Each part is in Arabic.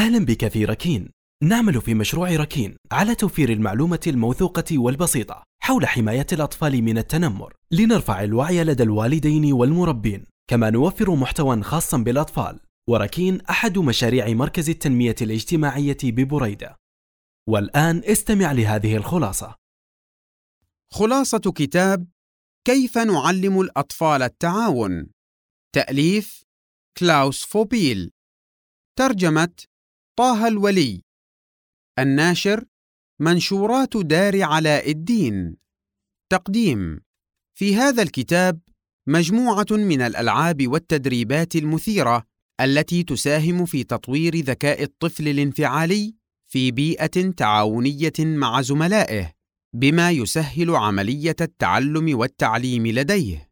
أهلا بك في ركين. نعمل في مشروع ركين على توفير المعلومة الموثوقة والبسيطة حول حماية الأطفال من التنمر. لنرفع الوعي لدى الوالدين والمربين. كما نوفر محتوى خاصا بالأطفال. وركين أحد مشاريع مركز التنمية الاجتماعية ببريدة. والآن استمع لهذه الخلاصة. خلاصة كتاب كيف نعلم الأطفال التعاون؟ تأليف كلاوس فوبيل. ترجمة طه الولي الناشر منشورات دار علاء الدين تقديم في هذا الكتاب مجموعة من الألعاب والتدريبات المثيرة التي تساهم في تطوير ذكاء الطفل الانفعالي في بيئة تعاونية مع زملائه بما يسهل عملية التعلم والتعليم لديه.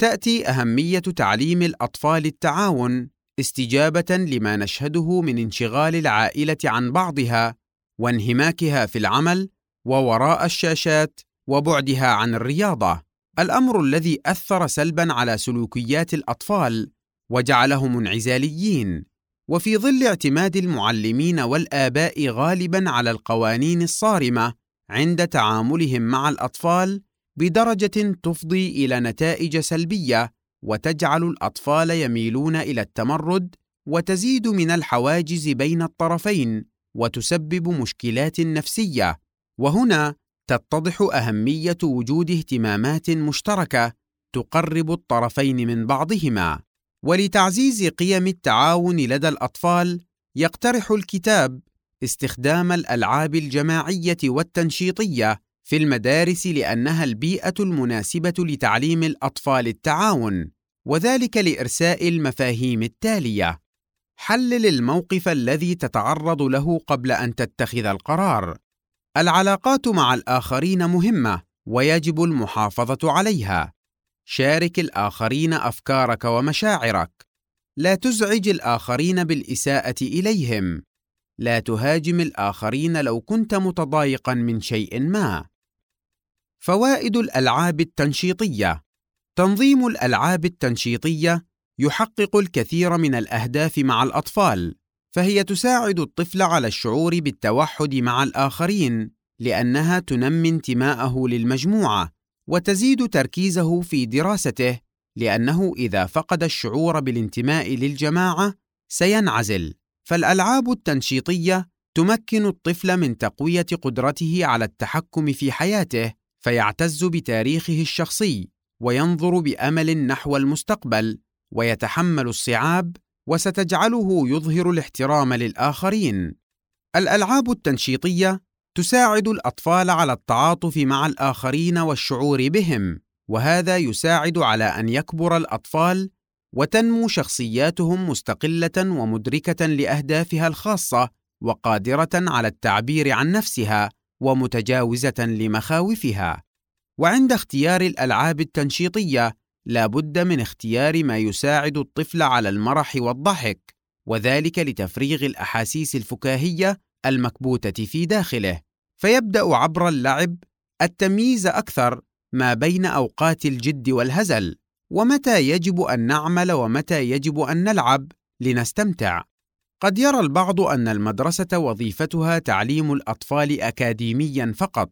تأتي أهمية تعليم الأطفال التعاون استجابة لما نشهده من انشغال العائلة عن بعضها وانهماكها في العمل ووراء الشاشات وبعدها عن الرياضة، الأمر الذي أثر سلبًا على سلوكيات الأطفال وجعلهم انعزاليين، وفي ظل اعتماد المعلمين والآباء غالبًا على القوانين الصارمة عند تعاملهم مع الأطفال بدرجة تفضي إلى نتائج سلبية وتجعل الأطفال يميلون إلى التمرد وتزيد من الحواجز بين الطرفين وتسبب مشكلات نفسية. وهنا تتضح أهمية وجود اهتمامات مشتركة تقرب الطرفين من بعضهما. ولتعزيز قيم التعاون لدى الأطفال يقترح الكتاب استخدام الألعاب الجماعية والتنشيطية في المدارس لأنها البيئة المناسبة لتعليم الأطفال التعاون وذلك لإرساء المفاهيم التالية. حلل الموقف الذي تتعرض له قبل أن تتخذ القرار. العلاقات مع الآخرين مهمة ويجب المحافظة عليها. شارك الآخرين أفكارك ومشاعرك. لا تزعج الآخرين بالإساءة إليهم. لا تهاجم الآخرين لو كنت متضايقا من شيء ما. فوائد الألعاب التنشيطية. تنظيم الألعاب التنشيطية يحقق الكثير من الأهداف مع الأطفال فهي تساعد الطفل على الشعور بالتوحد مع الآخرين لأنها تنمي انتماءه للمجموعة وتزيد تركيزه في دراسته لأنه إذا فقد الشعور بالانتماء للجماعة سينعزل. فالألعاب التنشيطية تمكن الطفل من تقوية قدرته على التحكم في حياته فيعتز بتاريخه الشخصي وينظر بأمل نحو المستقبل ويتحمل الصعاب وستجعله يظهر الاحترام للآخرين. الألعاب التنشيطية تساعد الأطفال على التعاطف مع الآخرين والشعور بهم وهذا يساعد على أن يكبر الأطفال وتنمو شخصياتهم مستقلة ومدركة لأهدافها الخاصة وقادرة على التعبير عن نفسها ومتجاوزة لمخاوفها. وعند اختيار الألعاب التنشيطية لا بد من اختيار ما يساعد الطفل على المرح والضحك وذلك لتفريغ الأحاسيس الفكاهية المكبوتة في داخله. فيبدأ عبر اللعب التمييز أكثر ما بين أوقات الجد والهزل ومتى يجب أن نعمل ومتى يجب أن نلعب لنستمتع. قد يرى البعض أن المدرسة وظيفتها تعليم الأطفال اكاديميا فقط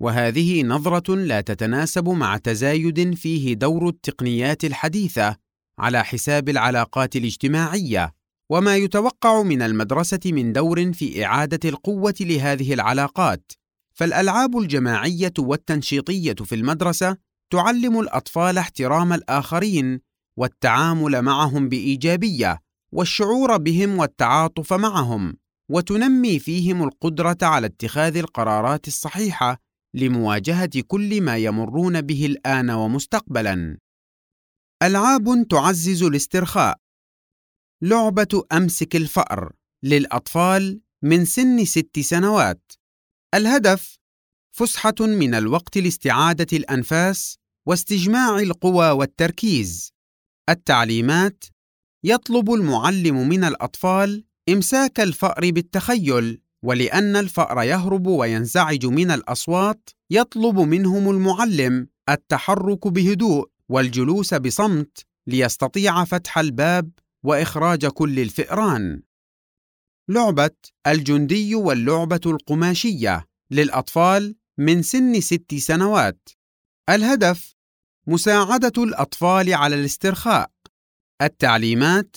وهذه نظرة لا تتناسب مع تزايد فيه دور التقنيات الحديثة على حساب العلاقات الاجتماعية. وما يتوقع من المدرسة من دور في إعادة القوة لهذه العلاقات. فالألعاب الجماعية والتنشيطية في المدرسة تعلم الأطفال احترام الآخرين والتعامل معهم بإيجابية. والشعور بهم والتعاطف معهم وتنمي فيهم القدرة على اتخاذ القرارات الصحيحة لمواجهة كل ما يمرون به الآن ومستقبلا. ألعاب تعزز الاسترخاء. لعبة أمسك الفأر للأطفال من سن ست سنوات. الهدف فسحة من الوقت لاستعادة الأنفاس واستجماع القوى والتركيز. التعليمات يطلب المعلم من الأطفال إمساك الفأر بالتخيل ولأن الفأر يهرب وينزعج من الأصوات يطلب منهم المعلم التحرك بهدوء والجلوس بصمت ليستطيع فتح الباب وإخراج كل الفئران. لعبة الجندي واللعبة القماشية للأطفال من سن ست سنوات. الهدف مساعدة الأطفال على الاسترخاء. التعليمات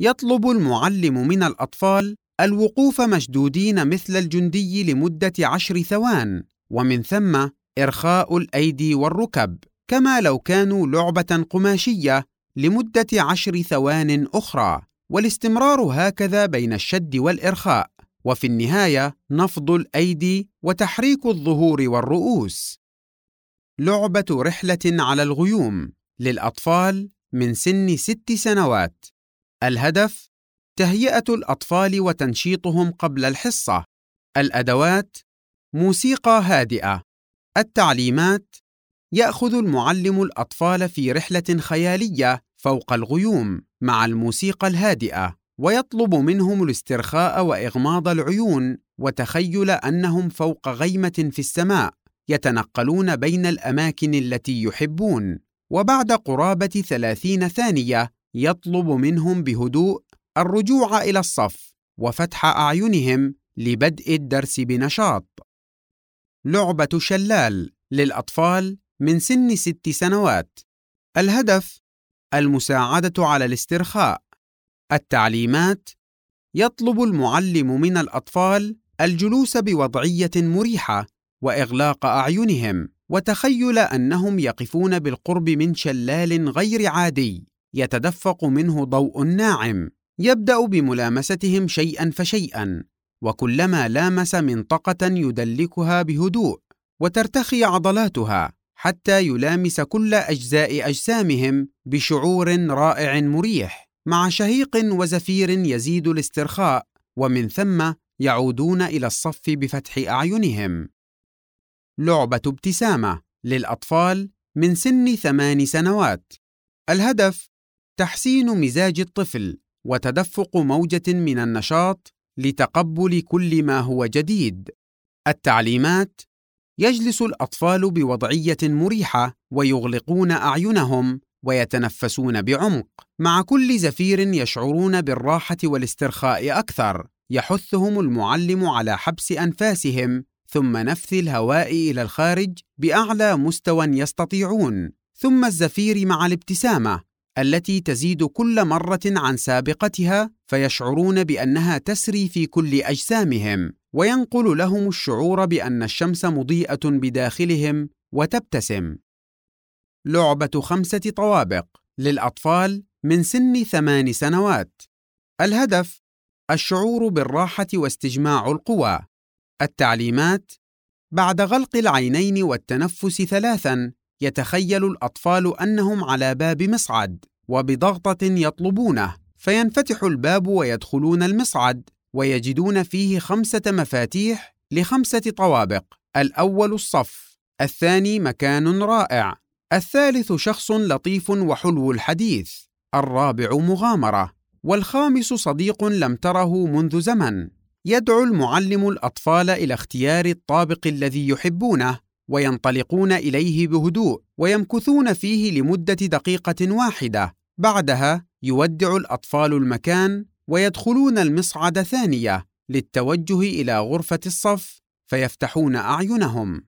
يطلب المعلم من الأطفال الوقوف مشدودين مثل الجندي لمدة عشر ثوان، ومن ثم إرخاء الأيدي والركب، كما لو كانوا لعبة قماشية لمدة عشر ثوان أخرى. والاستمرار هكذا بين الشد والإرخاء وفي النهاية نفض الأيدي وتحريك الظهور والرؤوس. لعبة رحلة على الغيوم للأطفال من سن ست سنوات. الهدف تهيئة الأطفال وتنشيطهم قبل الحصة. الأدوات موسيقى هادئة. التعليمات يأخذ المعلم الأطفال في رحلة خيالية فوق الغيوم مع الموسيقى الهادئة ويطلب منهم الاسترخاء وإغماض العيون وتخيل أنهم فوق غيمة في السماء يتنقلون بين الأماكن التي يحبون وبعد قرابة ثلاثين ثانية يطلب منهم بهدوء الرجوع إلى الصف وفتح أعينهم لبدء الدرس بنشاط. لعبة شلال للأطفال من سن ست سنوات. الهدف المساعدة على الاسترخاء. التعليمات يطلب المعلم من الأطفال الجلوس بوضعية مريحة وإغلاق أعينهم. وتخيل أنهم يقفون بالقرب من شلال غير عادي يتدفق منه ضوء ناعم يبدأ بملامستهم شيئا فشيئا وكلما لامس منطقة يدلكها بهدوء وترتخي عضلاتها حتى يلامس كل أجزاء أجسامهم بشعور رائع مريح مع شهيق وزفير يزيد الاسترخاء ومن ثم يعودون إلى الصف بفتح أعينهم. لعبة ابتسامة للأطفال من سن ثمان سنوات. الهدف تحسين مزاج الطفل وتدفق موجة من النشاط لتقبل كل ما هو جديد. التعليمات يجلس الأطفال بوضعية مريحة ويغلقون أعينهم ويتنفسون بعمق. مع كل زفير يشعرون بالراحة والاسترخاء أكثر يحثهم المعلم على حبس أنفاسهم ثم نفث الهواء إلى الخارج بأعلى مستوى يستطيعون ثم الزفير مع الابتسامة التي تزيد كل مرة عن سابقتها فيشعرون بأنها تسري في كل أجسامهم وينقل لهم الشعور بأن الشمس مضيئة بداخلهم وتبتسم. لعبة خمسة طوابق للأطفال من سن ثمان سنوات. الهدف الشعور بالراحة واستجماع القوى. التعليمات بعد غلق العينين والتنفس ثلاثا يتخيل الأطفال أنهم على باب مصعد وبضغطة يطلبونه. فينفتح الباب ويدخلون المصعد ويجدون فيه خمسة مفاتيح لخمسة طوابق. الأول الصف الثاني مكان رائع الثالث شخص لطيف وحلو الحديث الرابع مغامرة والخامس صديق لم تره منذ زمن. يدعو المعلم الأطفال إلى اختيار الطابق الذي يحبونه وينطلقون إليه بهدوء ويمكثون فيه لمدة دقيقة واحدة. بعدها يودع الأطفال المكان ويدخلون المصعد ثانية للتوجه إلى غرفة الصف فيفتحون أعينهم.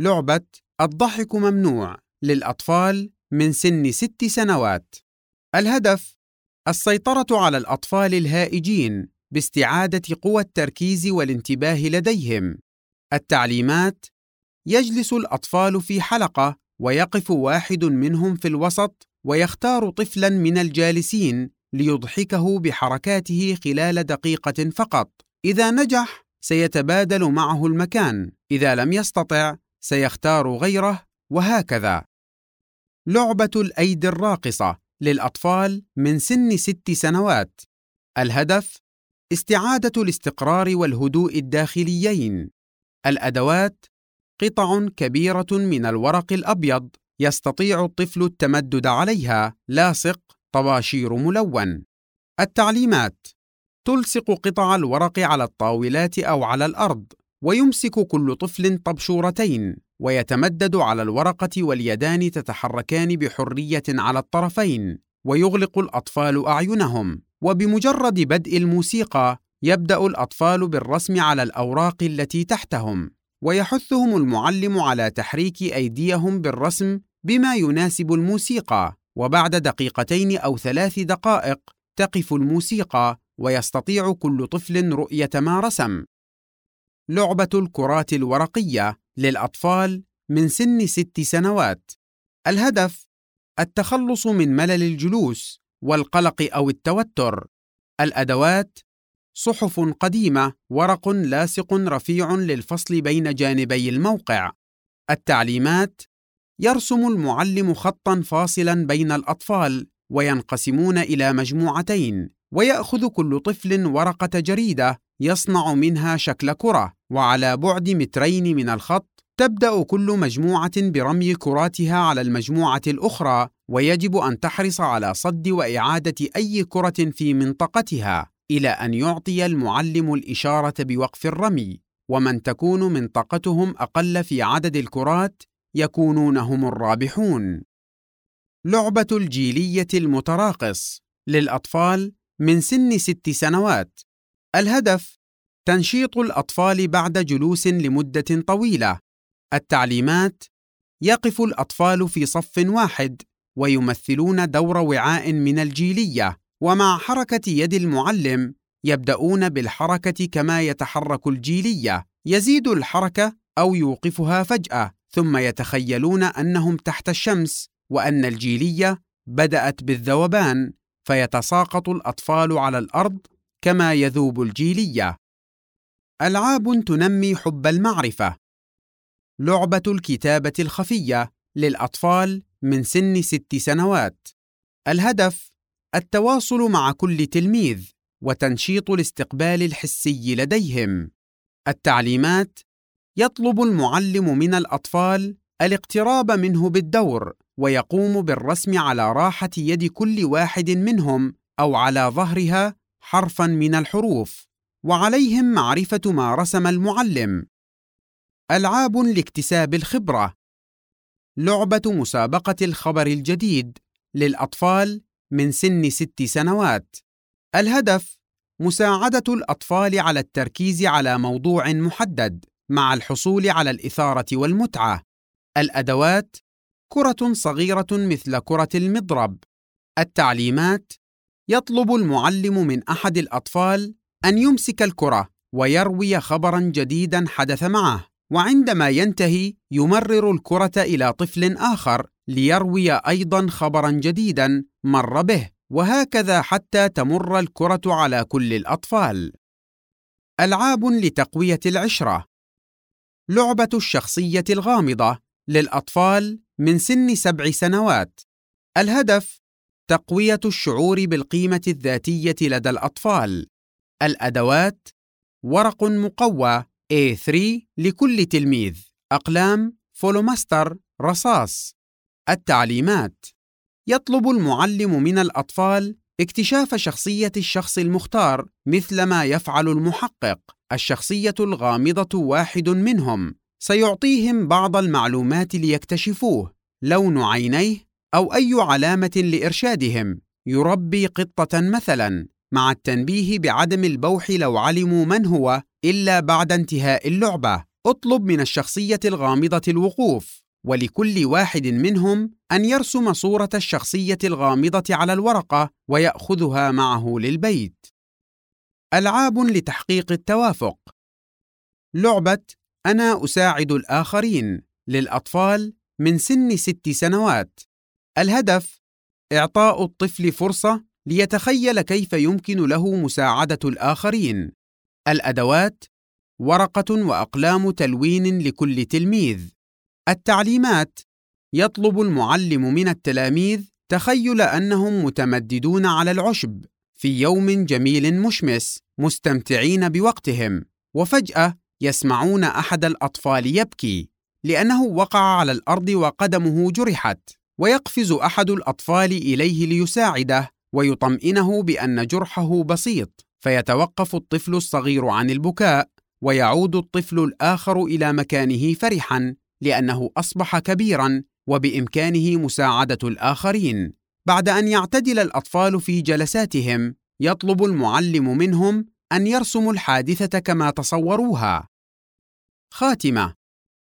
لعبة الضحك ممنوع للأطفال من سن ست سنوات. الهدف السيطرة على الأطفال الهائجين. باستعادة قوى التركيز والانتباه لديهم. التعليمات يجلس الأطفال في حلقة ويقف واحد منهم في الوسط ويختار طفلا من الجالسين ليضحكه بحركاته خلال دقيقة فقط. إذا نجح سيتبادل معه المكان. إذا لم يستطع سيختار غيره وهكذا. لعبة الأيدي الراقصة للأطفال من سن ست سنوات. الهدف استعادة الاستقرار والهدوء الداخليين. الأدوات قطع كبيرة من الورق الأبيض يستطيع الطفل التمدد عليها لاصق طباشير ملون. التعليمات تلصق قطع الورق على الطاولات أو على الأرض ويمسك كل طفل طبشورتين ويتمدد على الورقة واليدان تتحركان بحرية على الطرفين ويغلق الأطفال أعينهم. وبمجرد بدء الموسيقى يبدأ الأطفال بالرسم على الأوراق التي تحتهم ويحثهم المعلم على تحريك أيديهم بالرسم بما يناسب الموسيقى وبعد دقيقتين أو ثلاث دقائق تقف الموسيقى ويستطيع كل طفل رؤية ما رسم. لعبة الكرات الورقية للأطفال من سن ست سنوات. الهدف التخلص من ملل الجلوس. والقلق أو التوتر. الأدوات صحف قديمة ورق لاصق رفيع للفصل بين جانبي الموقع. التعليمات يرسم المعلم خطا فاصلا بين الأطفال وينقسمون إلى مجموعتين ويأخذ كل طفل ورقة جريدة يصنع منها شكل كرة وعلى بعد مترين من الخط تبدأ كل مجموعة برمي كراتها على المجموعة الأخرى. ويجب أن تحرص على صد وإعادة أي كرة في منطقتها إلى أن يعطي المعلم الإشارة بوقف الرمي ومن تكون منطقتهم أقل في عدد الكرات يكونون هم الرابحون. لعبة الجيلية المتراقص للأطفال من سن ست سنوات. الهدف تنشيط الأطفال بعد جلوس لمدة طويلة. التعليمات يقف الأطفال في صف واحد. ويمثلون دور وعاء من الجيلية ومع حركة يد المعلم يبدأون بالحركة كما يتحرك الجيلية يزيد الحركة أو يوقفها فجأة ثم يتخيلون أنهم تحت الشمس وأن الجيلية بدأت بالذوبان فيتساقط الأطفال على الأرض كما يذوب الجيلية. ألعاب تنمي حب المعرفة. لعبة الكتابة الخفية للأطفال من سن ست سنوات. الهدف التواصل مع كل تلميذ وتنشيط الاستقبال الحسي لديهم. التعليمات يطلب المعلم من الأطفال الاقتراب منه بالدور ويقوم بالرسم على راحة يد كل واحد منهم أو على ظهرها حرفا من الحروف وعليهم معرفة ما رسم المعلم. ألعاب لاكتساب الخبرة لعبة مسابقة الخبر الجديد للأطفال من سن ست سنوات. الهدف مساعدة الأطفال على التركيز على موضوع محدد مع الحصول على الإثارة والمتعة. الأدوات كرة صغيرة مثل كرة المضرب. التعليمات يطلب المعلم من أحد الأطفال أن يمسك الكرة ويروي خبرا جديدا حدث معه. وعندما ينتهي يمرر الكرة إلى طفل آخر ليروي أيضا خبرا جديدا مر به وهكذا حتى تمر الكرة على كل الأطفال. ألعاب لتقوية العشرة. لعبة الشخصية الغامضة للأطفال من سن سبع سنوات. الهدف تقوية الشعور بالقيمة الذاتية لدى الأطفال. الأدوات ورق مقوى A3 لكل تلميذ. أقلام فولوماستر رصاص. التعليمات يطلب المعلم من الأطفال اكتشاف شخصية الشخص المختار مثل ما يفعل المحقق. الشخصية الغامضة واحد منهم. سيعطيهم بعض المعلومات ليكتشفوه. لون عينيه أو أي علامة لإرشادهم. يربي قطة مثلا. مع التنبيه بعدم البوح لو علموا من هو إلا بعد انتهاء اللعبة. اطلب من الشخصية الغامضة الوقوف ولكل واحد منهم أن يرسم صورة الشخصية الغامضة على الورقة ويأخذها معه للبيت. ألعاب لتحقيق التوافق. لعبة أنا أساعد الآخرين للأطفال من سن ست سنوات. الهدف إعطاء الطفل فرصة ليتخيل كيف يمكن له مساعدة الآخرين. الأدوات ورقة وأقلام تلوين لكل تلميذ. التعليمات يطلب المعلم من التلاميذ تخيل أنهم متمددون على العشب في يوم جميل مشمس مستمتعين بوقتهم. وفجأة يسمعون أحد الأطفال يبكي لأنه وقع على الأرض وقدمه جرحت. ويقفز أحد الأطفال إليه ليساعده. ويطمئنه بأن جرحه بسيط فيتوقف الطفل الصغير عن البكاء ويعود الطفل الآخر إلى مكانه فرحا لأنه أصبح كبيرا وبإمكانه مساعدة الآخرين. بعد أن يعتدل الأطفال في جلساتهم يطلب المعلم منهم أن يرسموا الحادثة كما تصوروها. خاتمة: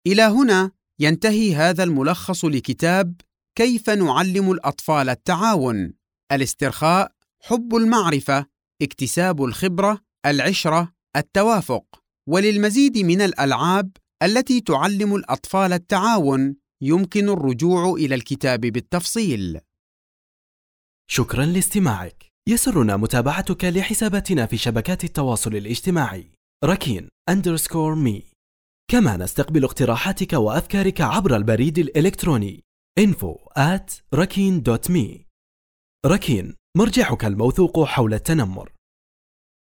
إلى هنا ينتهي هذا الملخص لكتاب كيف نعلم الأطفال التعاون، الاسترخاء، حب المعرفة، اكتساب الخبرة، العشرة، التوافق، وللمزيد من الألعاب التي تعلم الأطفال التعاون يمكن الرجوع إلى الكتاب بالتفصيل. شكرا لاستماعك. يسرنا متابعتك لحساباتنا في شبكات التواصل الاجتماعي. ركين أندرسكور مي. كما نستقبل اقتراحاتك وأفكارك عبر البريد الإلكتروني. info at rakin.me ركين مرجعك الموثوق حول التنمر.